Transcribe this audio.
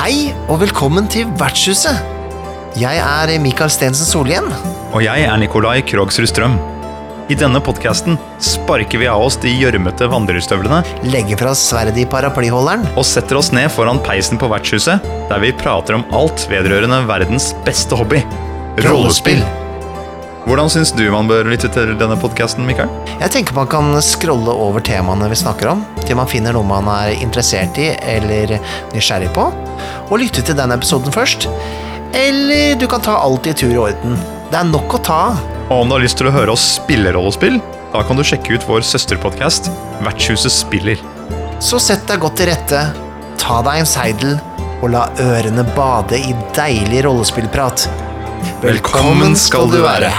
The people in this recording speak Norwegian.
Hei og velkommen til Vertshuset. Jeg er Mikael Stensen Solhjem. Og jeg er Nikolai Krogsrud Strøm. I denne podkasten sparker vi av oss de gjørmete vandrerstøvlene Legger fra oss sverdet i paraplyholderen og setter oss ned foran peisen på vertshuset, der vi prater om alt vedrørende verdens beste hobby rollespill. Hvordan syns du man bør lytte til denne podkasten, Mikael? Jeg tenker man kan scrolle over temaene vi snakker om, til man finner noe man er interessert i eller nysgjerrig på, og lytte til den episoden først. Eller du kan ta alt i tur og orden. Det er nok å ta av. Og om du har lyst til å høre oss spille rollespill, da kan du sjekke ut vår søsterpodkast Vertshuset spiller. Så sett deg godt til rette, ta deg en seidel, og la ørene bade i deilig rollespillprat. Velkommen skal du være.